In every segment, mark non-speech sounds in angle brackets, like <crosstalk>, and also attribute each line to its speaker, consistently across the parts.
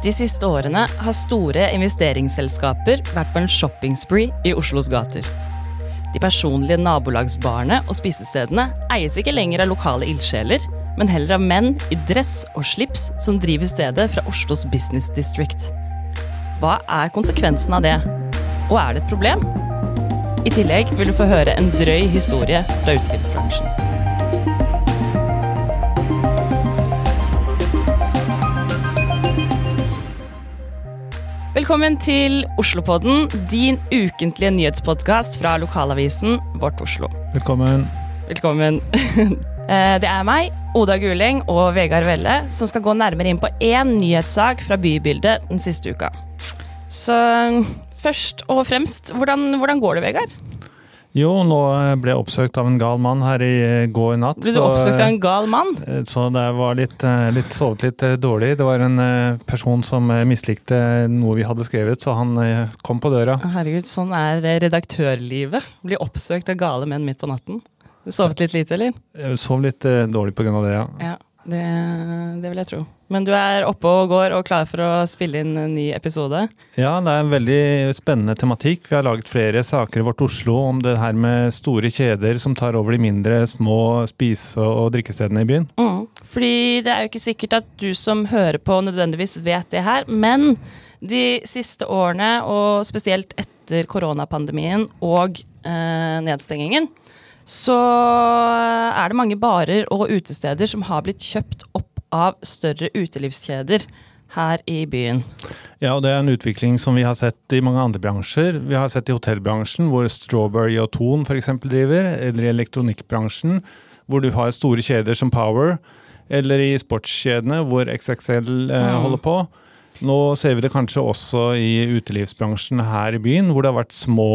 Speaker 1: De siste årene har store investeringsselskaper vært på en shopping spree i Oslos gater. De personlige nabolagsbarene og spisestedene eies ikke lenger av lokale ildsjeler, men heller av menn i dress og slips som driver stedet fra Oslos Business District. Hva er konsekvensen av det? Og er det et problem? I tillegg vil du få høre en drøy historie fra utelivsbransjen. Velkommen til Oslopodden, din ukentlige nyhetspodkast fra lokalavisen Vårt Oslo.
Speaker 2: Velkommen.
Speaker 1: Velkommen. <laughs> Eh, det er meg, Oda Guling og Vegard Velle som skal gå nærmere inn på én nyhetssak fra bybildet den siste uka. Så først og fremst, hvordan, hvordan går det, Vegard?
Speaker 2: Jo, nå ble jeg oppsøkt av en gal mann her i eh, går natt.
Speaker 1: Ble du oppsøkt av en gal mann?
Speaker 2: Eh, så det var litt, eh, litt sovet litt dårlig. Det var en person som mislikte noe vi hadde skrevet, så han kom på døra.
Speaker 1: Herregud, sånn er redaktørlivet. Bli oppsøkt av gale menn midt på natten. Du sovet litt lite, eller?
Speaker 2: Jeg sov litt dårlig pga. det, ja.
Speaker 1: ja. Det, det, vil jeg tro. Men du er oppe og går og klar for å spille inn en ny episode?
Speaker 2: Ja, det er en veldig spennende tematikk. Vi har laget flere saker i Vårt Oslo om det her med store kjeder som tar over de mindre, små spise- og drikkestedene i byen.
Speaker 1: Mm. Fordi det er jo ikke sikkert at du som hører på nødvendigvis vet det her, men de siste årene, og spesielt etter koronapandemien og eh, nedstengingen, så er det mange barer og utesteder som har blitt kjøpt opp av større utelivskjeder her i byen.
Speaker 2: Ja, og det er en utvikling som vi har sett i mange andre bransjer. Vi har sett i hotellbransjen, hvor Strawberry og Thon f.eks. driver, eller i elektronikkbransjen, hvor du har store kjeder som Power, eller i sportskjedene, hvor XXL eh, mm. holder på. Nå ser vi det kanskje også i utelivsbransjen her i byen, hvor det har vært små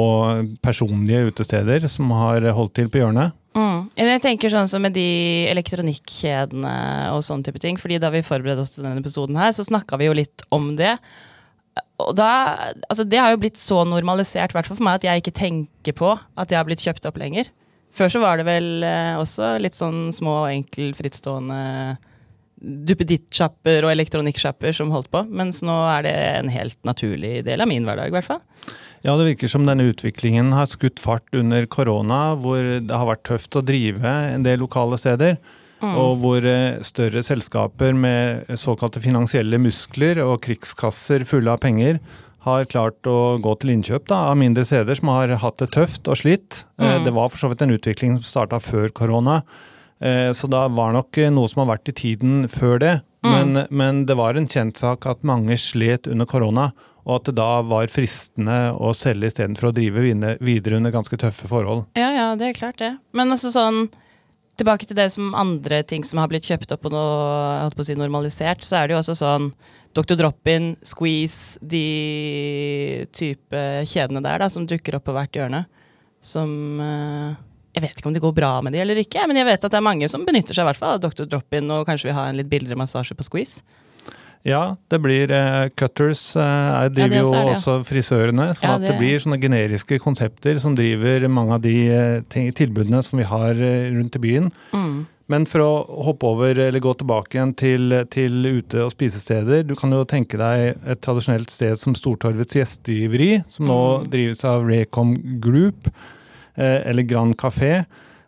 Speaker 2: personlige utesteder som har holdt til på hjørnet.
Speaker 1: Mm. Jeg tenker sånn som med de elektronikkjedene og sånne type ting. fordi da vi forberedte oss til denne episoden her, så snakka vi jo litt om det. Og da, altså det har jo blitt så normalisert, i for meg, at jeg ikke tenker på at jeg har blitt kjøpt opp lenger. Før så var det vel eh, også litt sånn små, enkel, frittstående duppedittsjapper og elektronikksjapper som holdt på, mens nå er det en helt naturlig del av min hverdag, i hvert fall.
Speaker 2: Ja, det virker som denne utviklingen har skutt fart under korona, hvor det har vært tøft å drive en del lokale steder. Mm. Og hvor eh, større selskaper med såkalte finansielle muskler og krigskasser fulle av penger har klart å gå til innkjøp da, av mindre steder som har hatt det tøft og slitt. Eh, mm. Det var for så vidt en utvikling som starta før korona. Eh, så da var nok eh, noe som har vært i tiden før det. Mm. Men, men, det var en kjent sak at mange slet under korona, og at det da var fristende å selge istedenfor å drive videre under ganske tøffe forhold.
Speaker 1: Ja, ja, det er klart det. Men altså sånn Tilbake til det som andre ting som har blitt kjøpt opp og nå, holdt på å si normalisert, så er det jo også sånn Dr. Drop-In, Squeeze, de type kjedene der da, som dukker opp på hvert hjørne. Som uh jeg vet ikke om det går bra med de eller ikke, men jeg vet at det er mange som benytter seg i hvert fall av Dr. Drop-In og kanskje vil ha en litt billigere massasje på Squeeze.
Speaker 2: Ja, det blir uh, cutters. Uh, driver ja, også jo det, også frisørene. sånn ja, det... at det blir sånne generiske konsepter som driver mange av de uh, tilbudene som vi har rundt i byen. Mm. Men for å hoppe over, eller gå tilbake igjen til, til ute- og spisesteder. Du kan jo tenke deg et tradisjonelt sted som Stortorvets gjestgiveri, som nå mm. drives av Recom Group. Eh, eller Grand Café,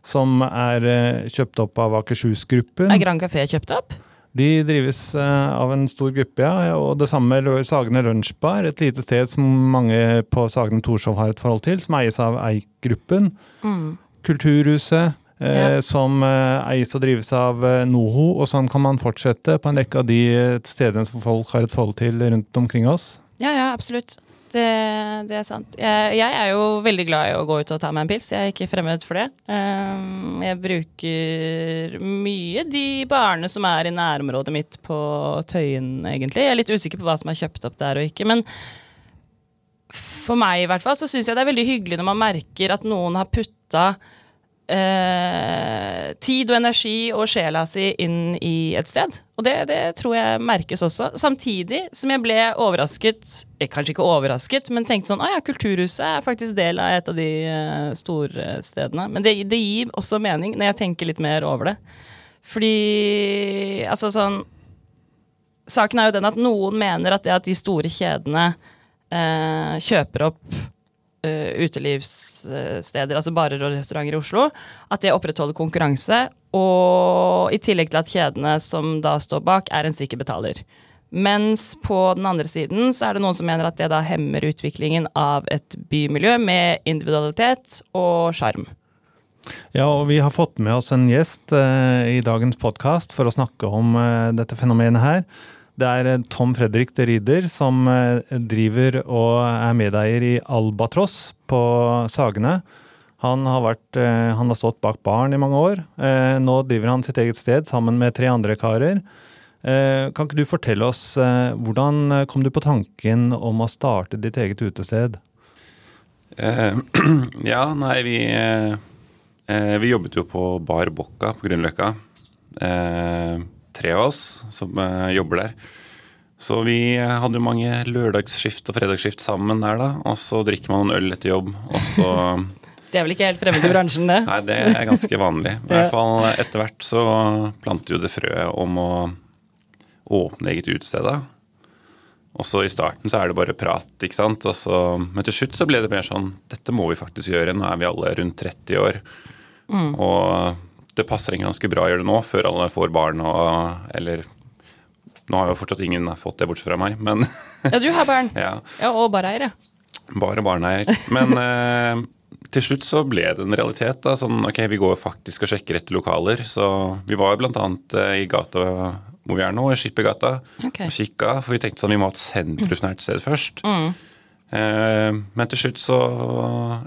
Speaker 2: som er eh, kjøpt opp av Akershus-gruppen.
Speaker 1: Er Grand Café kjøpt opp?
Speaker 2: De drives eh, av en stor gruppe, ja. Og det samme gjør Sagene Lunsjbar, et lite sted som mange på Sagene Torshov har et forhold til, som eies av Eik-gruppen. Mm. Kulturhuset. Ja. som eies og drives av NOHO, og sånn kan man fortsette på en rekke av de stedene som folk har et forhold til rundt omkring oss.
Speaker 1: Ja, ja, absolutt. Det, det, er sant. Jeg, jeg, er jo veldig glad i å gå ut og ta meg en pils. Jeg er ikke fremmed for det. Um, jeg bruker mye de barene som er i nærområdet mitt på Tøyen, egentlig. Jeg er litt usikker på hva som er kjøpt opp der og ikke. Men for meg i hvert fall så syns jeg det er veldig hyggelig når man merker at noen har putta eh, tid og energi og sjela si inn i et sted. Og det, det, tror jeg merkes også. Samtidig som jeg ble overrasket, eh, kanskje ikke overrasket, men tenkte sånn Å ja, Kulturhuset er faktisk del av et av de eh, storstedene. Men det, det, gir også mening når jeg tenker litt mer over det. Fordi altså sånn saken er jo den at noen mener at det at de store kjedene eh, kjøper opp eh, utelivssteder, altså barer og restauranter i Oslo, at det opprettholder konkurranse, og i tillegg til at kjedene som da står bak, er en sikker betaler. Mens på den andre siden så er det noen som mener at det da hemmer utviklingen av et bymiljø med individualitet og sjarm.
Speaker 2: Ja, og vi har fått med oss en gjest eh, i dagens podkast for å snakke om eh, dette fenomenet her. Det er eh, Tom Fredrik de Rieder som eh, driver og er medeier i Albatross på Sagene. Han har, vært, eh, han har stått bak baren i mange år. Nå driver han sitt eget sted sammen med tre andre karer. Kan ikke du fortelle oss hvordan kom du på tanken om å starte ditt eget utested? <clears throat>
Speaker 3: Ja, nei, vi, vi jobbet jo på Bar Bocca på Grünerløkka. Tre av oss som eh, jobber der. Så vi hadde jo mange lørdagsskift og fredagsskift sammen der, da. Og så drikker man en øl etter jobb, og så <laughs>
Speaker 1: Det er vel ikke helt fremmed i bransjen, det?
Speaker 3: Nei, det er ganske vanlig. <laughs> I hvert fall etter hvert så planter jo det frøet om å åpne eget utested. Og så i starten så er det bare prat, ikke sant. Og så, men til slutt så ble det mer sånn Dette må vi faktisk gjøre. Nå er vi alle rundt 30 år. Og det passer egentlig ganske bra å gjøre det nå, før alle får barn og Eller nå har jo fortsatt ingen fått det bortsett fra meg, men
Speaker 1: Ja, du har barn. <laughs>
Speaker 3: ja.
Speaker 1: Ja, og bareier, ja.
Speaker 3: Bare barneier. Men eh, til slutt så ble det en realitet. da, sånn, ok, Vi går faktisk og sjekker etter lokaler. Så vi var bl.a. Eh, i gata hvor vi er nå, i Skippergata,
Speaker 1: okay.
Speaker 3: og kikka. For vi tenkte sånn, vi må ha et sentrumsnært sted først. Eh, men til slutt så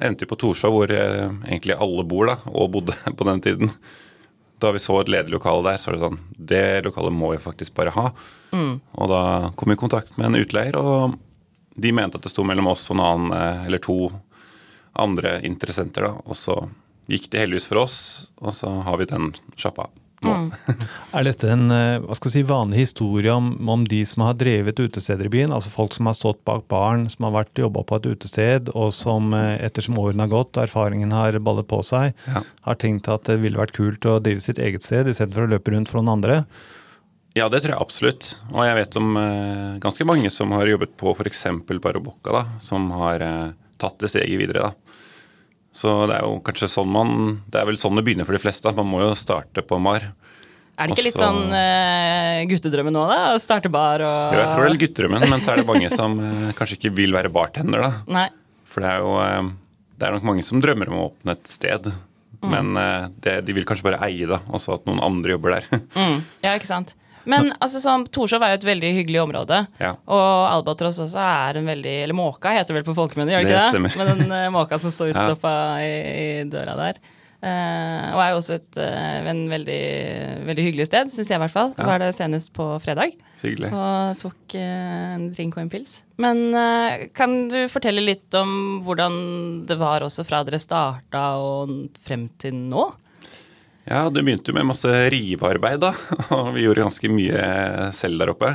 Speaker 3: endte vi på Torshov, hvor eh, egentlig alle bor, da, og bodde <laughs> på den tiden. Da vi så et ledig lokale der, så var det sånn Det lokalet må vi faktisk bare ha. Og da kom vi i kontakt med en utleier, og de mente at det sto mellom oss og en annen, eh, eller to andre interessenter. da, Og så gikk det heldigvis for oss, og så har vi den sjappa nå. <laughs>
Speaker 2: Er dette en eh, hva skal jeg si, vanlig historie om, om de som har drevet utesteder i byen? Altså folk som har stått bak baren, som har vært jobba på et utested, og som eh, ettersom årene har gått og erfaringen har ballet på seg,
Speaker 3: Ja.
Speaker 2: har tenkt at det ville vært kult å drive sitt eget sted istedenfor å løpe rundt for noen andre?
Speaker 3: Ja, det tror jeg absolutt. Og jeg vet om eh, ganske mange som har jobbet på f.eks. Barobocca, som har eh, tatt det steget videre. da. Så det er jo kanskje sånn man Det er vel sånn det begynner for de fleste. Man må jo starte på Mar.
Speaker 1: Er det ikke litt sånn uh, guttedrømmen nå, da? Å starte bar og
Speaker 3: Jo, jeg tror det er litt guttedrømmen, men så er det mange som uh, kanskje ikke vil være bartender, da.
Speaker 1: Nei.
Speaker 3: For det er jo uh, Det er nok mange som drømmer om å åpne et sted. Men eh, det, de vil kanskje bare eie det, og så at noen andre jobber der.
Speaker 1: Mm. Ja, ikke sant. Men altså, sånn, Torshov er jo et veldig hyggelig område.
Speaker 3: Ja.
Speaker 1: Og Albatross også er en veldig Eller Måka heter det vel på folkemunne, gjør det
Speaker 3: Det
Speaker 1: ikke det?
Speaker 3: stemmer.
Speaker 1: Med den uh, måka som står <laughs>
Speaker 3: Ja.
Speaker 1: i, i døra der. Uh, og er jo også et uh, en veldig, veldig hyggelig sted, syns jeg i hvert fall.
Speaker 3: Ja.
Speaker 1: Var det senest på fredag
Speaker 3: hyggelig.
Speaker 1: og tok en drink og en pils. Men kan du fortelle litt om hvordan det var også fra dere starta og frem til nå?
Speaker 3: Ja, det begynte jo med masse rivearbeid, da. <laughs> Og vi gjorde ganske mye selv der oppe.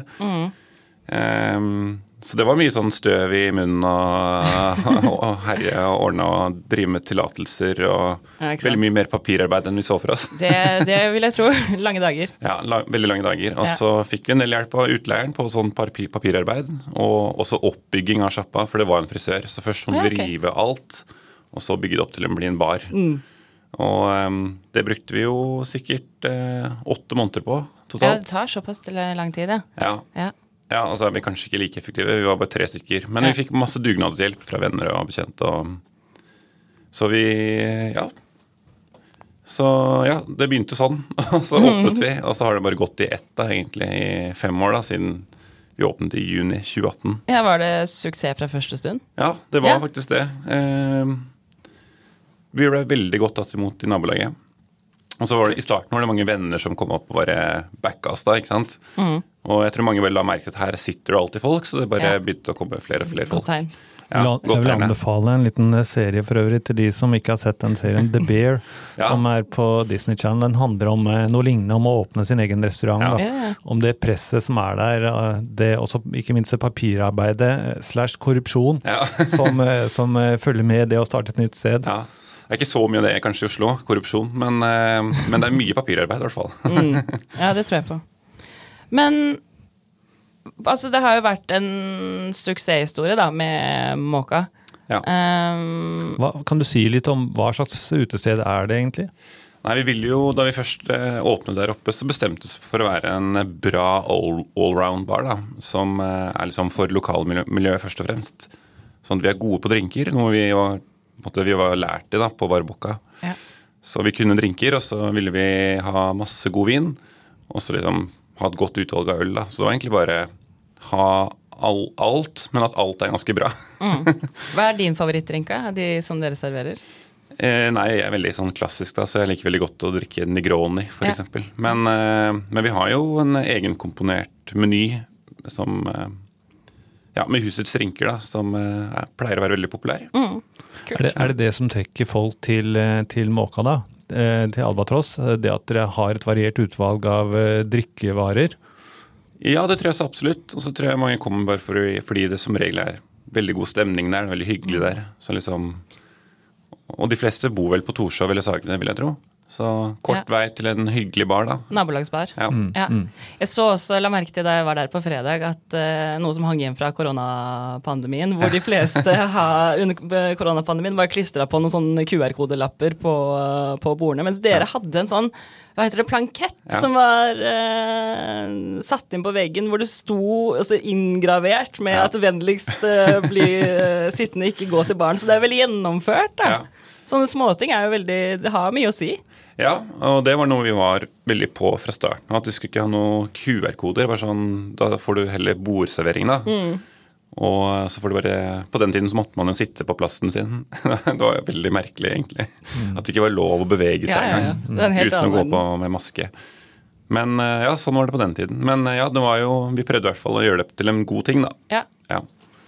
Speaker 3: Ehm, så det var mye sånn støv i munnen <laughs> og, og herje og ordne og drive med tillatelser og
Speaker 1: Ja,
Speaker 3: veldig mye mer papirarbeid enn vi så for oss.
Speaker 1: Det, det vil jeg tro. <laughs> Lange dager.
Speaker 3: Ja, la, veldig lange dager. Og
Speaker 1: Ja.
Speaker 3: så fikk vi en del hjelp av utleieren på sånn papir, papirarbeid. Og også oppbygging av sjappa, for det var en frisør. Så først måtte vi rive alt, og så bygge det opp til en bar.
Speaker 1: Mm.
Speaker 3: Og ehm, det brukte vi jo sikkert eh, åtte måneder på totalt.
Speaker 1: Ja, det tar såpass lang tid, ja.
Speaker 3: Ja.
Speaker 1: ja.
Speaker 3: ja, altså så er vi kanskje ikke like effektive. Vi var bare tre stykker. Men vi fikk masse dugnadshjelp fra venner og bekjente. Og... Så vi Ja. Så ja, det begynte sånn. <laughs> Og så åpnet vi, og så har det bare gått i ett, da, egentlig, i fem år, da, siden vi åpnet i juni 2018.
Speaker 1: ja. Var det suksess fra første stund?
Speaker 3: Ja, det var
Speaker 1: Ja.
Speaker 3: faktisk det. Eh, vi ble veldig godt tatt imot i nabolaget. Og så var det, I starten var det mange venner som kom opp og bare backa oss. da, ikke sant? Og jeg tror mange vel la merke til at her sitter det alltid folk, så det bare
Speaker 1: Ja.
Speaker 3: begynte å komme flere og flere folk.
Speaker 1: tegn.
Speaker 3: Ja,
Speaker 2: La- jeg vil anbefale en liten eh, serie for øvrig til de som ikke har sett den serien, The Bear, <laughs>
Speaker 3: Ja.
Speaker 2: som er på Disney Channel. Den handler om eh, noe lignende om å åpne sin egen restaurant.
Speaker 3: Ja.
Speaker 2: Om det presset som er der, eh, det også ikke minst det papirarbeidet slash korrupsjon
Speaker 3: Ja. <laughs>
Speaker 2: som, som følger med det å starte et nytt sted.
Speaker 3: ja. Det er ikke så mye av det kanskje i Oslo, korrupsjon, men, eh, men det er mye papirarbeid i hvert fall. <laughs>
Speaker 1: Mm. Ja, det tror jeg på. Men Altså, det har jo vært en suksesshistorie, da, med Måka.
Speaker 3: Ja.
Speaker 1: Um,
Speaker 2: Hva, kan du si litt om hva slags utested er det egentlig?
Speaker 3: Nei, vi ville jo, Da vi først eh, åpnet der oppe, så bestemte vi oss for å være en bra all- allround-bar. da, Som eh, er liksom for lokalmiljøet først og fremst. Sånn at vi er gode på drinker, noe vi var, måte, vi var lært det da, på Barbocca.
Speaker 1: ja.
Speaker 3: Så vi kunne drinker, og så ville vi ha masse god vin. Og så liksom ha et godt utvalg av øl. da. Så det var egentlig bare ha all, alt, men at alt er ganske bra. <laughs>
Speaker 1: Hva er din favorittdrink av de som dere serverer?
Speaker 3: Eh, nei, jeg er veldig sånn klassisk, da, så jeg liker veldig godt å drikke Negroni, f.eks.
Speaker 1: Ja.
Speaker 3: eksempel. Men, eh, men vi har jo en egenkomponert meny som eh, ja, med husets rinker da, som eh, er, pleier å være veldig populær.
Speaker 1: Mm.
Speaker 2: Er det, er det det som trekker folk til, eh, til Måka, da? Eh, Til Albatross? Eh, Det at dere har et variert utvalg av eh, drikkevarer?
Speaker 3: Ja, det tror jeg så absolutt. Og så tror jeg mange kommer bare for, fordi det som regel er veldig god stemning der, veldig hyggelig der. Så liksom, og de fleste bor vel på Torshov eller Sagene, vil jeg tro. Så kort vei til en hyggelig bar, da.
Speaker 1: Nabolagsbar.
Speaker 3: Ja.
Speaker 1: Ja. Jeg så også, la merke til da jeg var der på fredag, at uh, noe som hang igjen fra koronapandemien, hvor de <laughs> fleste ha, under koronapandemien var klistra på noen sånne QR-kodelapper på, eh, på bordene, mens dere hadde en sånn hva heter det, plankett
Speaker 3: Ja.
Speaker 1: som var uh, satt inn på veggen, hvor det sto altså, inngravert med
Speaker 3: Ja.
Speaker 1: at vennligst uh, bli eh, sittende, ikke gå til baren. Så det er veldig gjennomført, da.
Speaker 3: Ja.
Speaker 1: Sånne småting er jo veldig Det har mye å si.
Speaker 3: Ja, og det var noe vi var veldig på fra starten. At vi skulle ikke ha noen QR-koder. bare sånn, Da får du heller bordservering, da. Og så får du bare På den tiden så måtte man jo sitte på plassen sin. <laughs> det var jo veldig merkelig, egentlig. At det ikke var lov å bevege seg
Speaker 1: Ja, ja, ja.
Speaker 3: engang.
Speaker 1: Det er
Speaker 3: Uten å gå på med maske. Men eh, ja, sånn var det på den tiden. Men eh, ja, det var jo Vi prøvde i hvert fall å gjøre det til en god ting, da.
Speaker 1: Ja.
Speaker 3: Ja.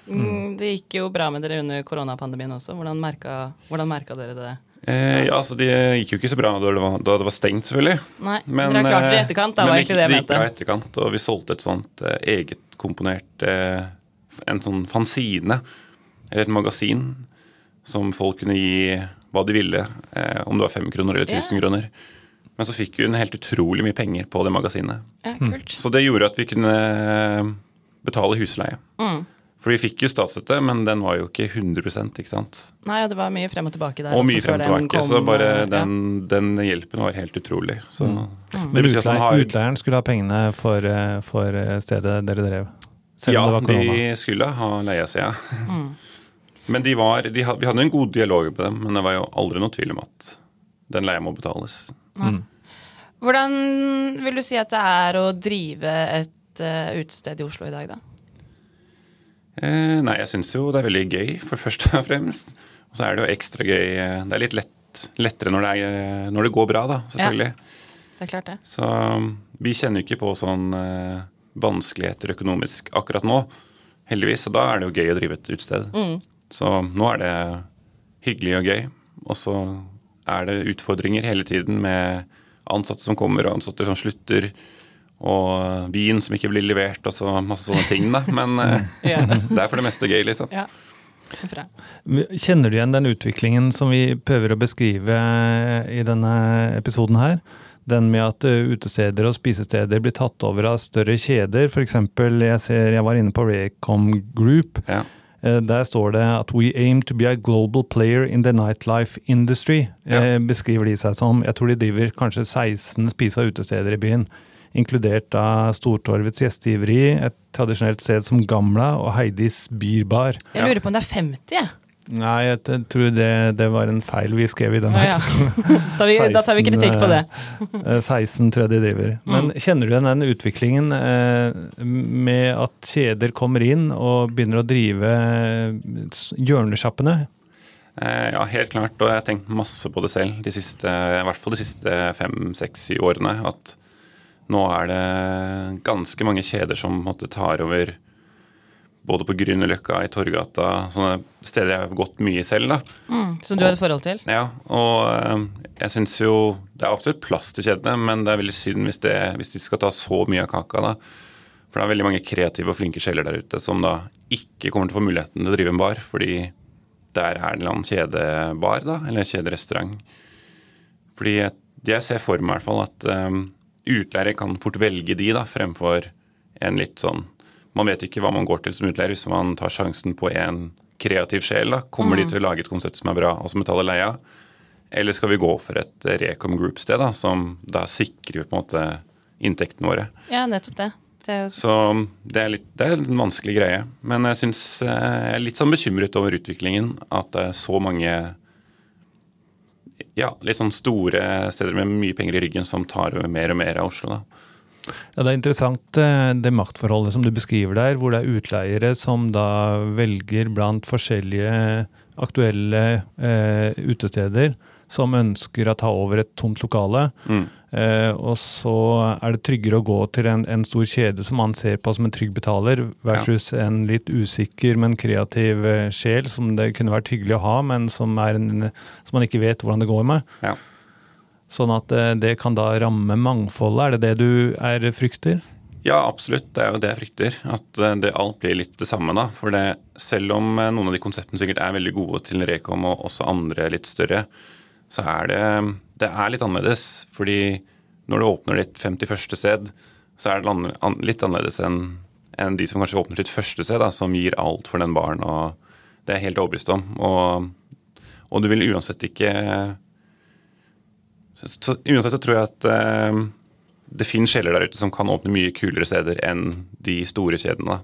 Speaker 1: Mm, det gikk jo bra med dere under koronapandemien også. Hvordan merka, hvordan merka dere det?
Speaker 3: Eh, ja, altså Det gikk jo ikke så bra da det var, da det var stengt, selvfølgelig.
Speaker 1: Nei,
Speaker 3: Men,
Speaker 1: dere har klart det i
Speaker 3: eh,
Speaker 1: etterkant, da var egentlig det jeg mente.
Speaker 3: det gikk bra i etterkant, og vi solgte et sånt eh, eget komponert eh, En sånn fanzine, eller et magasin, som folk kunne gi hva de ville, eh, om det var fem kroner eller 1000 yeah. kroner. Men så fikk hun helt utrolig mye penger på det magasinet.
Speaker 1: Ja, kult.
Speaker 3: Så det gjorde at vi kunne eh, betale husleie.
Speaker 1: Mm.
Speaker 3: For vi fikk jo statsstøtte, men den var jo ikke 100 ikke sant?
Speaker 1: Nei, og det var mye frem og tilbake der.
Speaker 3: Og mye frem og tilbake.
Speaker 1: kom,
Speaker 3: Så bare
Speaker 1: den,
Speaker 3: den, den hjelpen var helt utrolig. Så mm.
Speaker 2: Men
Speaker 3: betyr at man
Speaker 2: utlei-
Speaker 3: har
Speaker 2: utleieren skulle ha pengene for, eh, for eh, stedet dere drev? Selv
Speaker 3: Ja,
Speaker 2: om det var
Speaker 3: de skulle ha leiesida.
Speaker 1: Mm.
Speaker 3: Men de var, de, had- vi hadde en god dialog med dem, men det var jo aldri noe tvil om at den leia må betales.
Speaker 1: Hvordan vil du si at det er å drive et uh, utested i Oslo i dag, da?
Speaker 3: Eh, nei, jeg syns jo det er veldig gøy, for først og fremst. Og så er det jo ekstra gøy eh, Det er litt lett, lettere når det, er, når det går bra, da, selvfølgelig.
Speaker 1: Det er klart det.
Speaker 3: Så um, vi kjenner jo ikke på sånn eh, vanskeligheter økonomisk akkurat nå, heldigvis. Og da er det jo gøy å drive et utested. Så nå er det hyggelig og gøy. Og så er det utfordringer hele tiden med ansatte som kommer, og ansatte som slutter. Og vin som ikke blir levert, og så masse sånne ting, da. Men eh, <laughs> det er for det meste gøy, liksom.
Speaker 1: ja. Er.
Speaker 2: Kjenner du igjen den utviklingen som vi prøver å beskrive i denne episoden her? Den med at eh, utesteder og spisesteder blir tatt over av større kjeder. Eksempel, jeg ser jeg var inne på Recom Group.
Speaker 3: Ja.
Speaker 2: Eh, Der står det at we aim to be a global player in the nightlife industry.
Speaker 3: Ja.
Speaker 2: Eh, Beskriver de seg som. Jeg tror de driver kanskje 16 spise- og utesteder i byen. Inkludert da Stortorvets gjestgiveri, et tradisjonelt sted som Gamla og Heidis Byrbar.
Speaker 1: Jeg lurer på om det er 50, jeg.
Speaker 2: Nei, jeg tror det, det var en feil vi skrev i den her.
Speaker 1: ja. <laughs> Da, vi, da tar vi kritikk på det. <laughs>
Speaker 2: Eh, 16 tror jeg de driver. Men kjenner du igjen den utviklingen eh, med at kjeder kommer inn og begynner å drive eh, hjørnesjappene?
Speaker 3: Eh, Ja, helt klart. Og jeg har tenkt masse på det selv, de siste, i hvert fall de siste fem, seks, syv årene. At nå er det ganske mange kjeder som måtte tar over både på Grünerløkka, i Torgata, sånne steder jeg har gått mye selv. da.
Speaker 1: Mm, som du har et forhold til?
Speaker 3: Ja, og eh, jeg syns jo det er absolutt plass til kjedene, men det er veldig synd hvis, det, hvis de skal ta så mye av kaka. da. For det er veldig mange kreative og flinke sjeler der ute som da ikke kommer til å få muligheten til å drive en bar, fordi der er det en eller annen kjedebar, da, eller kjederestaurant. Fordi jeg, jeg ser for meg i hvert fall at um, utleiere kan fort velge de da, fremfor en litt sånn man vet ikke hva man går til som utleier hvis man tar sjansen på en kreativ sjel. da. Kommer de til å lage et konsept som er bra, og som betaler leia? Eller skal vi gå for et Recom Group-sted, da, som da sikrer på en måte inntektene våre?
Speaker 1: Ja, nettopp det. det jo...
Speaker 3: Så det er, litt, det er en vanskelig greie. Men jeg synes, jeg er litt sånn bekymret over utviklingen. At det er så mange ja, litt sånn store steder med mye penger i ryggen som tar over mer og mer av Oslo. da.
Speaker 2: Ja, Det er interessant eh, det maktforholdet som du beskriver der, hvor det er utleiere som da velger blant forskjellige aktuelle eh, utesteder som ønsker å ta over et tomt lokale.
Speaker 3: Mm.
Speaker 2: Eh, og så er det tryggere å gå til en, en, stor kjede som man ser på som en trygg betaler, versus ja. en litt usikker, men kreativ eh, sjel som det kunne vært hyggelig å ha, men som, en, som man ikke vet hvordan det går med.
Speaker 3: Ja.
Speaker 2: Sånn at eh, det kan da ramme mangfoldet. Er det det du er frykter?
Speaker 3: Ja, absolutt. Det er jo det jeg frykter. At det alt blir litt det samme. da. For det, selv om noen av de konseptene sikkert er veldig gode til Rekom og også andre litt større, så er det, det er litt annerledes. Fordi når du åpner ditt 51. sted, så er det litt annerledes enn en de som kanskje åpner sitt første sted, da, som gir alt for den baren. og Det er jeg helt overbevist om. Og, og du vil uansett ikke så, så, uansett så tror jeg at eh, det finnes sjeler der ute som kan åpne mye kulere steder enn de store kjedene.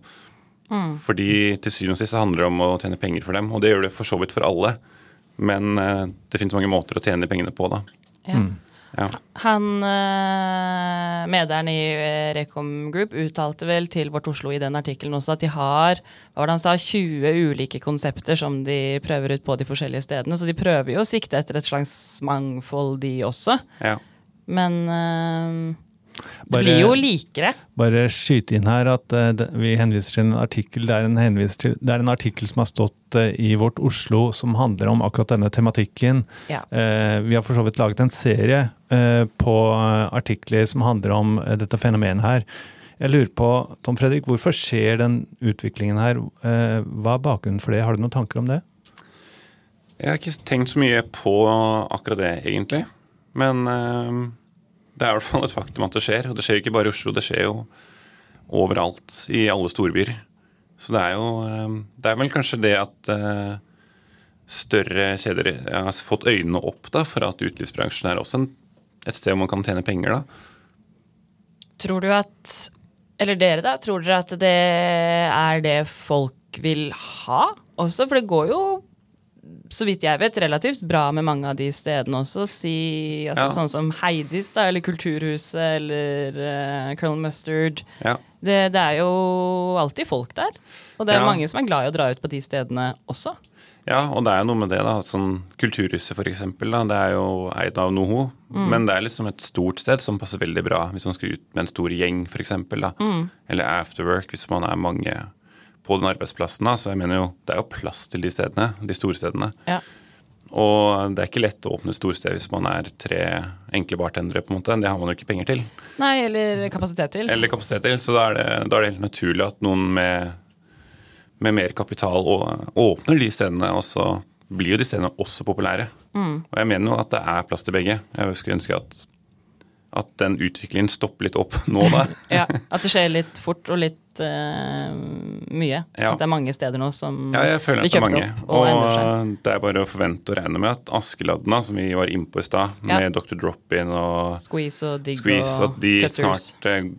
Speaker 3: Mm. Fordi til syvende og sist handler det om å tjene penger for dem, og det gjør det for så vidt for alle. Men eh, det finnes mange måter å tjene de pengene på, da.
Speaker 1: Ja. Mm. Ja. Han eh, mederen i Rekom Group uttalte vel til Vårt Oslo i den artikkelen også at de har hva var det han sa, 20 ulike konsepter som de prøver ut på de forskjellige stedene. Så de prøver jo å sikte etter et slags mangfold, de også.
Speaker 3: Ja.
Speaker 1: Men uh, det blir jo likere.
Speaker 2: Bare skyte inn her at uh, vi henviser til en artikkel. Det er en, til, det er en artikkel som har stått uh, i Vårt Oslo som handler om akkurat denne tematikken.
Speaker 1: Ja.
Speaker 2: Uh, vi har for så vidt laget en serie på artikler som handler om dette fenomenet her. Jeg lurer på, Tom Fredrik, hvorfor skjer den utviklingen her? hva er bakgrunnen for det? Har du noen tanker om det?
Speaker 3: Jeg har ikke tenkt så mye på akkurat det, egentlig. Men det er i hvert fall et faktum at det skjer. Og det skjer ikke bare i Oslo, det skjer jo overalt i alle storbyer. Så det er jo eh, Det er vel kanskje det at eh, større kjeder har fått øynene opp da, for at utelivsbransjen er også et sted hvor man kan tjene penger, da.
Speaker 1: Tror du at Eller dere, da. Tror dere at det er det folk vil ha også? For det går jo så vidt jeg vet, relativt bra med mange av de stedene også. Si, altså, ja. Sånn som Heidis, da, eller Kulturhuset, eller uh, Colonel Mustard.
Speaker 3: Ja.
Speaker 1: Det, det, er jo alltid folk der. Og det er ja. mange som er glad i å dra ut på de stedene også.
Speaker 3: Ja, og det er jo noe med det. da, sånn Kulturhuset for eksempel, da, det er jo eid av Noho. Mm. Men det er liksom et stort sted som passer veldig bra hvis man skal ut med en stor gjeng, f.eks. Mm. Eller afterwork hvis man er mange på den arbeidsplassen. Da. Så jeg mener jo, det er jo plass til de stedene, de store stedene.
Speaker 1: Ja.
Speaker 3: Og det er ikke lett å åpne storsted hvis man er tre enkle bartendere. på en måte. Det har man jo ikke penger til.
Speaker 1: Nei, eller kapasitet til.
Speaker 3: Eller kapasitet til, Så da er det, da er det helt naturlig at noen med, med mer kapital åpner de stedene, og så blir jo de stedene også populære.
Speaker 1: Mm.
Speaker 3: Og jeg mener jo at det er plass til begge. Jeg skulle ønske at at den utviklingen stopper litt opp nå, da. <laughs>
Speaker 1: ja, At det skjer litt fort og litt uh, mye.
Speaker 3: Ja.
Speaker 1: At det er mange steder nå som
Speaker 3: ja, jeg føler blir kjøpt mange. opp og, og. Det er bare å forvente og regne med at Askeladden, som vi var inne på i stad, med. Dr. Drop-In og
Speaker 1: Squeeze og Digg
Speaker 3: Squeeze,
Speaker 1: og
Speaker 3: at de cutters. snart uh,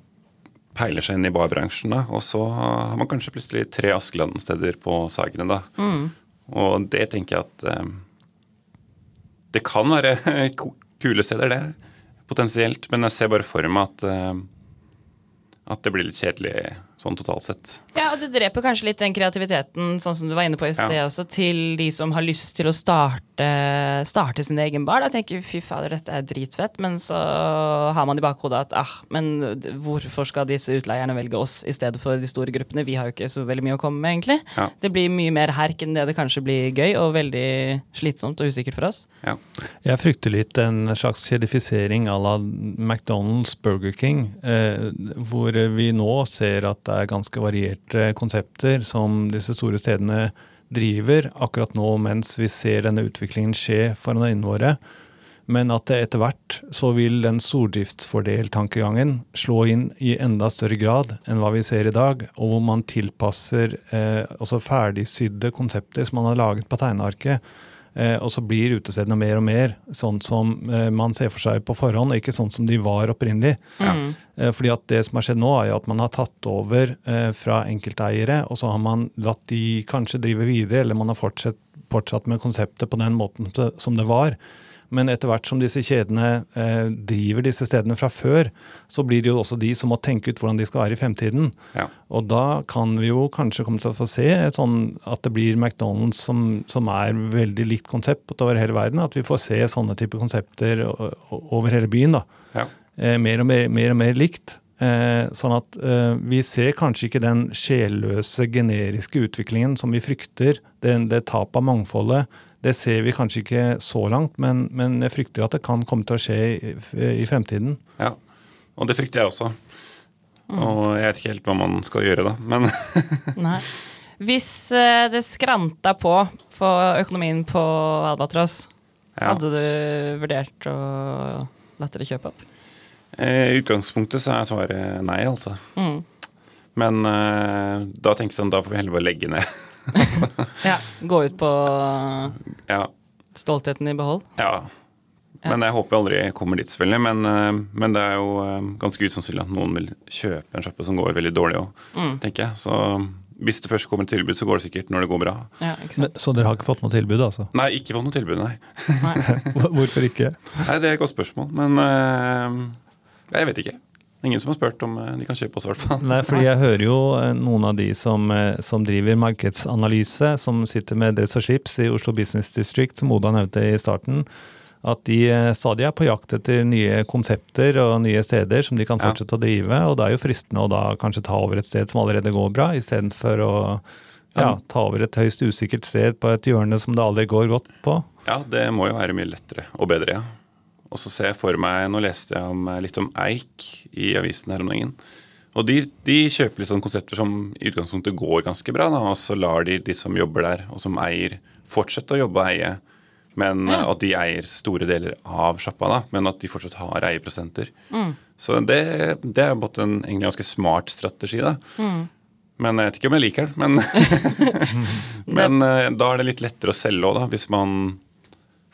Speaker 3: peiler seg inn i barbransjen. da, Og så har man kanskje plutselig tre Askeladden-steder på Sagene. da.
Speaker 1: Mm.
Speaker 3: Og det tenker jeg at um, Det kan være <laughs> kule steder, det potensielt. Men jeg ser bare for meg at, uh, at det blir litt kjedelig sånn totalt sett.
Speaker 1: Ja, og det dreper kanskje litt den kreativiteten, sånn som du var inne på i sted ja. også, til de som har lyst til å starte, starte sin egen bar. Da tenker fy fader, dette er dritfett, men så har man i bakhodet at ah, men hvorfor skal disse utleierne velge oss i stedet for de store gruppene? Vi har jo ikke så veldig mye å komme med, egentlig.
Speaker 3: Ja.
Speaker 1: Det blir mye mer herk enn det det kanskje blir gøy, og veldig slitsomt og usikkert for oss.
Speaker 3: Ja.
Speaker 2: Jeg frykter litt en slags kjedifisering à la McDonald's Burger King, eh, hvor vi nå ser at det er ganske varierte konsepter som disse store stedene driver akkurat nå mens vi ser denne utviklingen skje foran øynene våre. Men at det etter hvert så vil den stordriftsfordeltankegangen slå inn i enda større grad enn hva vi ser i dag, og hvor man tilpasser eh, altså ferdigsydde konsepter som man har laget på tegnearket. Eh, og så blir utestedene mer og mer sånn som eh, man ser for seg på forhånd, og ikke sånn som de var opprinnelig.
Speaker 1: Mm.
Speaker 2: Eh, fordi at det som har skjedd nå, er jo at man har tatt over eh, fra enkelteiere, og så har man latt de kanskje drive videre, eller man har fortsatt, fortsatt med konseptet på den måten som det var. Men etter hvert som disse kjedene eh, driver disse stedene fra før, så blir det jo også de som må tenke ut hvordan de skal være i fremtiden.
Speaker 3: Ja.
Speaker 2: Og da kan vi jo kanskje komme til å få se sånn at det blir McDonald's som, som er veldig likt konsept over hele verden. At vi får se sånne typer konsepter over hele byen. da.
Speaker 3: Ja.
Speaker 2: Eh, mer, og mer, mer og mer likt. Eh, sånn at eh, vi ser kanskje ikke den sjelløse, generiske utviklingen som vi frykter. Det, det tapet av mangfoldet. Det ser vi kanskje ikke så langt, men, men jeg frykter at det kan komme til å skje i, i fremtiden.
Speaker 3: Ja, og det frykter jeg også. Og jeg vet ikke helt hva man skal gjøre da, men <laughs>
Speaker 1: Nei. Hvis eh, det skranta på for økonomien på Albatross,
Speaker 3: ja.
Speaker 1: hadde du vurdert å la dere kjøpe opp?
Speaker 3: Eh, I utgangspunktet så er svaret nei, altså.
Speaker 1: Mm.
Speaker 3: Men eh, da tenker jeg sånn, da får vi heller bare legge ned. <laughs> <laughs>
Speaker 1: Ja. Gå ut på <laughs>
Speaker 3: Ja,
Speaker 1: stoltheten i behold?
Speaker 3: ja. Men jeg håper jeg aldri kommer dit, selvfølgelig. Men, eh, men det er jo eh, ganske usannsynlig at noen vil kjøpe en sjappe som går veldig dårlig òg,
Speaker 1: Mm.
Speaker 3: tenker jeg. Så hvis det først kommer et tilbud, så går det sikkert når det går bra.
Speaker 1: Ja, ikke
Speaker 2: Men,
Speaker 1: sant?
Speaker 2: så dere har ikke fått noe tilbud, altså?
Speaker 3: Nei, ikke fått noe tilbud, nei. <laughs>
Speaker 2: Hvorfor ikke?
Speaker 3: Nei, Det er et godt spørsmål, men eh, jeg vet ikke. Ingen som har spurt om eh, de kan kjøpe oss, i hvert fall.
Speaker 2: Nei, fordi <laughs> jeg hører jo eh, noen av de som, eh, som driver markedsanalyse, som sitter med dress og slips i Oslo Business District, som Oda nevnte i starten, at de stadig er på jakt etter nye konsepter og nye steder som de kan
Speaker 3: Ja.
Speaker 2: fortsette å drive. Og det er jo fristende å da kanskje ta over et sted som allerede går bra, istedenfor å ja, ta over et høyst usikkert sted på et hjørne som det aldri går godt på.
Speaker 3: Ja, det må jo være mye lettere og bedre, ja. Og så ser jeg for meg Nå leste jeg om, eh, litt om Eik i avisen her om dagen. Og de, de kjøper litt sånne konsepter som i utgangspunktet går ganske bra, da, og så lar de de som jobber der, og som eier, fortsette å jobbe og eie. Men eh, at de eier store deler av sjappa, da, men at de fortsatt har eierprosenter. Så det, det er både en egentlig ganske smart strategi, da. Men jeg vet ikke om jeg liker den. Men, <laughs> <laughs> men eh, da er det litt lettere å selge òg, da, hvis man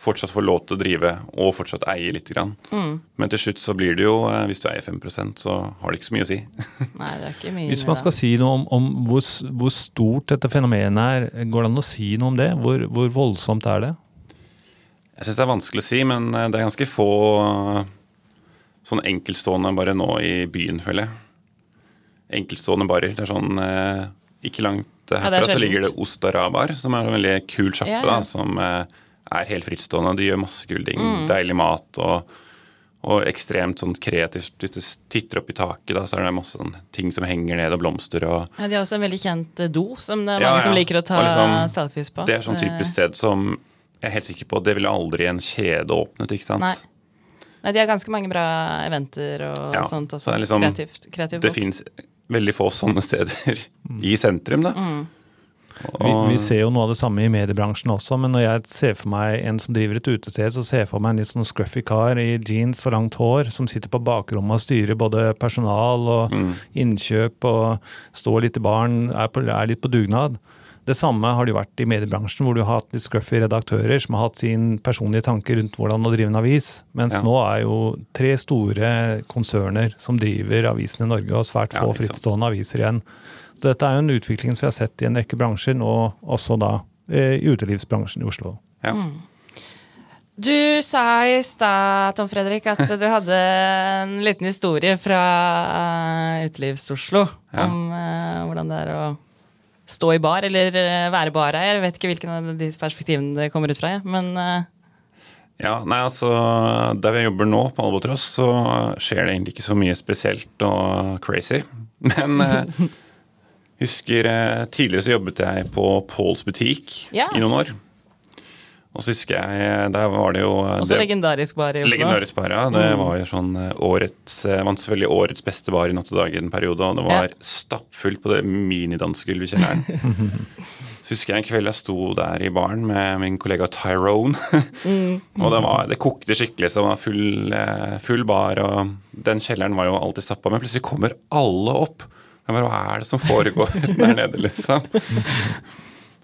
Speaker 3: fortsatt får lov til å drive og fortsatt eie litt. Grann. Men til slutt så blir det jo, eh, hvis du eier 5% så har det ikke så mye å si. <laughs>
Speaker 1: Nei, det er ikke mye
Speaker 2: Hvis man skal si noe om, om hvor, hvor stort dette fenomenet er, går det an å si noe om det? Hvor, hvor voldsomt er det?
Speaker 3: Jeg syns det er vanskelig å si, men eh, det er ganske få sånn enkeltstående bare nå i byen, føler jeg. Enkeltstående barer. Det er sånn Ikke langt
Speaker 1: Ja, er
Speaker 3: herfra så ligger det Ostarabar, som er en veldig kul sjappe,
Speaker 1: Ja, ja.
Speaker 3: da, som er helt frittstående. De gjør masse kule ting.
Speaker 1: Mm.
Speaker 3: Deilig mat og, og ekstremt sånn kreativt. Hvis du titter opp i taket, da, så er det masse sånn ting som henger ned, og blomster og
Speaker 1: Ja, de har også en veldig kjent eh, do, som det er
Speaker 3: Ja,
Speaker 1: mange som liker å ta
Speaker 3: liksom,
Speaker 1: selfies på.
Speaker 3: Det er sånn typisk sted som jeg er helt sikker på det ville aldri en kjede åpnet, ikke sant?
Speaker 1: Nei. Nei, de har ganske mange bra eventer og
Speaker 3: Ja,
Speaker 1: sånt også.
Speaker 3: er liksom-
Speaker 1: kreativt, kreativt
Speaker 3: Det fins veldig få sånne <laughs> steder i sentrum, da.
Speaker 1: Mm.
Speaker 2: Vi, vi ser jo noe av det samme i mediebransjen også, men når jeg ser for meg en som driver et utested, så ser jeg for meg en litt sånn scruffy kar i jeans og langt hår, som sitter på bakrommet og styrer både personal og
Speaker 3: Mm.
Speaker 2: innkjøp og står litt i baren, er, på, er litt på dugnad. Det samme har det jo vært i mediebransjen, hvor du har hatt litt scruffy redaktører som har hatt sin personlige tanke rundt hvordan å drive en avis. Mens
Speaker 3: Ja.
Speaker 2: nå er jo tre store konserner som driver avisen i Norge, og svært få
Speaker 3: ja,
Speaker 2: frittstående aviser igjen. Dette er jo en utvikling som vi har sett i en rekke bransjer, nå også da eh, i utelivsbransjen i Oslo.
Speaker 3: Ja.
Speaker 1: Du sa i stad, Tom Fredrik, at <laughs> du hadde en liten historie fra uh, Utelivs-Oslo
Speaker 3: Ja.
Speaker 1: om uh, hvordan det er å stå i bar, eller eh, være bareier. Jeg vet ikke hvilken av de perspektivene det kommer ut fra, jeg. men uh...
Speaker 3: ja, nei, altså Der vi jobber nå, på Albatross, så skjer det egentlig ikke så mye spesielt og crazy. <laughs> Men eh, <laughs> husker eh, tidligere så jobbet jeg på Pauls butikk
Speaker 1: Ja.
Speaker 3: i noen år. Og så husker jeg, der var det jo
Speaker 1: Også
Speaker 3: det,
Speaker 1: legendarisk bar i Oslo.
Speaker 3: Legendarisk bar, ja. Det
Speaker 1: Mm.
Speaker 3: var jo sånn eh, årets eh, Vant selvfølgelig årets beste bar i Natt og Dag en periode, og det var
Speaker 1: Ja.
Speaker 3: stappfullt på det minidansegulvet i kjelleren. <laughs> Så husker jeg en kveld jeg sto der i baren med min kollega Tyrone.
Speaker 1: Mm. <laughs>
Speaker 3: og det, var, det kokte skikkelig, så det var full, eh, full bar, og den kjelleren var jo alltid stappa. Men plutselig kommer alle opp. Jeg bare, Hva er det som foregår <laughs> der nede, liksom?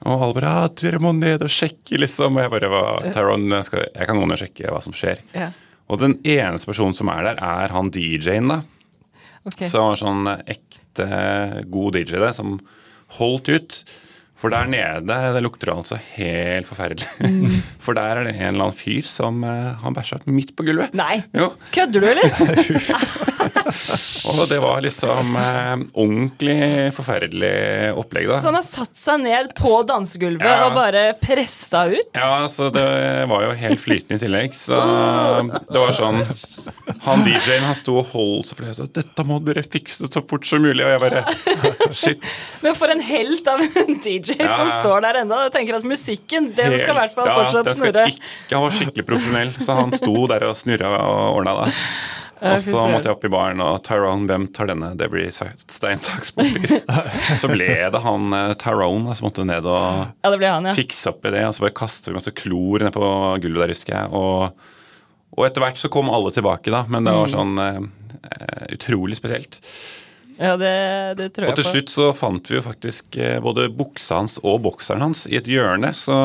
Speaker 3: Og alle bare ja, 'Dere må ned og sjekke', liksom. Og jeg bare Tyrone, skal, jeg kan gå ned og sjekke hva som skjer.
Speaker 1: Ja.
Speaker 3: Og den eneste personen som er der, er han DJ-en, da.
Speaker 1: Okay.
Speaker 3: Så han var sånn ekte god DJ, det, som holdt ut. For der nede det lukter altså helt forferdelig.
Speaker 1: Mm. <laughs>
Speaker 3: For der er det en eller annen fyr som uh, har bæsja midt på gulvet.
Speaker 1: Nei,
Speaker 3: Jo,
Speaker 1: kødder du, eller? <laughs>
Speaker 3: Og det var liksom uh, ordentlig forferdelig opplegg, da.
Speaker 1: Så han har satt seg ned på dansegulvet
Speaker 3: Ja.
Speaker 1: og bare pressa ut?
Speaker 3: Ja, så det var jo helt flytende i tillegg. Så det var sånn Han DJ-en han sto og holdt seg for det. Så 'Dette må dere fikse så fort som mulig.' Og jeg bare <laughs> Shit.
Speaker 1: Men for en helt av en DJ som
Speaker 3: Ja.
Speaker 1: står der ennå. Jeg tenker at musikken, den skal i hvert fall
Speaker 3: Ja,
Speaker 1: fortsatt
Speaker 3: den skal
Speaker 1: snurre.
Speaker 3: Ikke, han var skikkelig profesjonell, så han sto der og snurra og ordna det. <laughs> Og så måtte jeg opp i baren, og Tyrone, hvem tar denne? Det blir stein, saks, papir. <laughs> Så ble det han eh, Tyrone som måtte ned og
Speaker 1: Ja, det ble han, ja.
Speaker 3: fikse opp i det, og så bare kaster vi masse klor ned på gulvet der, husker jeg. Og, og etter hvert så kom alle tilbake, da, men det
Speaker 1: Mm.
Speaker 3: var sånn eh, utrolig spesielt.
Speaker 1: Ja, det, det tror
Speaker 3: Og til slutt så fant vi jo faktisk eh, både buksa hans og bokseren hans i et hjørne, så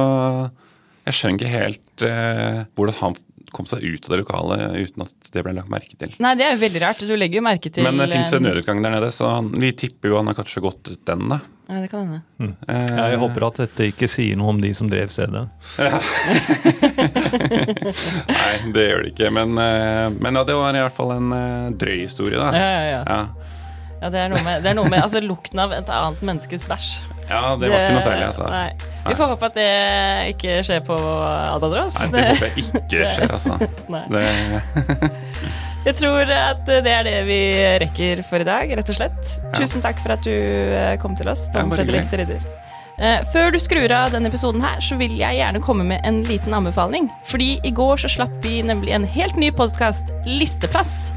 Speaker 3: jeg skjønner ikke helt eh, hvordan han kom seg ut av det lokalet uten at det ble lagt merke til.
Speaker 1: Nei, det er jo veldig rart. Du legger jo merke til
Speaker 3: Men det fins en
Speaker 1: eh,
Speaker 3: nødutgang der nede, så han, vi tipper jo han har kanskje gått ut den, da.
Speaker 1: Ja, det kan hende.
Speaker 3: Eh,
Speaker 2: Jeg håper at dette ikke sier noe om de som drev stedet. <laughs>
Speaker 3: Nei, det gjør det ikke. Men, eh, men ja, det var i hvert fall en eh, drøy historie, da.
Speaker 1: Ja, ja, ja.
Speaker 3: Ja,
Speaker 1: ja det, er noe med, det er noe med altså, lukten av et annet menneskes bæsj.
Speaker 3: ja det var ikke noe særlig, altså.
Speaker 1: Nei. Vi får håpe at det ikke skjer på Albatross.
Speaker 3: Nei, det håper jeg ikke skjer, altså. <laughs>
Speaker 1: Nei.
Speaker 3: Det,
Speaker 1: Jeg tror at det er det vi rekker for i dag, rett og slett. Tusen takk for at du eh, kom til oss, Tom Fredrik de Ridder. Eh, Før du skrur av denne episoden her, så vil jeg gjerne komme med en liten anbefaling. Fordi i går så slapp vi nemlig en helt ny podkast, Listeplass.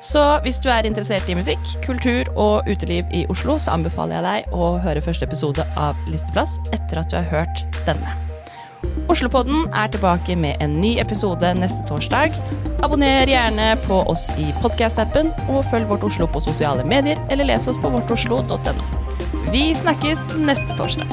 Speaker 1: Så hvis du er interessert i musikk, kultur og uteliv i Oslo, så anbefaler jeg deg å høre første episode av Listeplass etter at du har hørt denne. Oslopodden er tilbake med en ny episode neste torsdag. Abonner gjerne på oss i podkast-appen, og følg Vårt Oslo på sosiale medier, eller les oss på vårtoslo.no. Vi snakkes neste torsdag.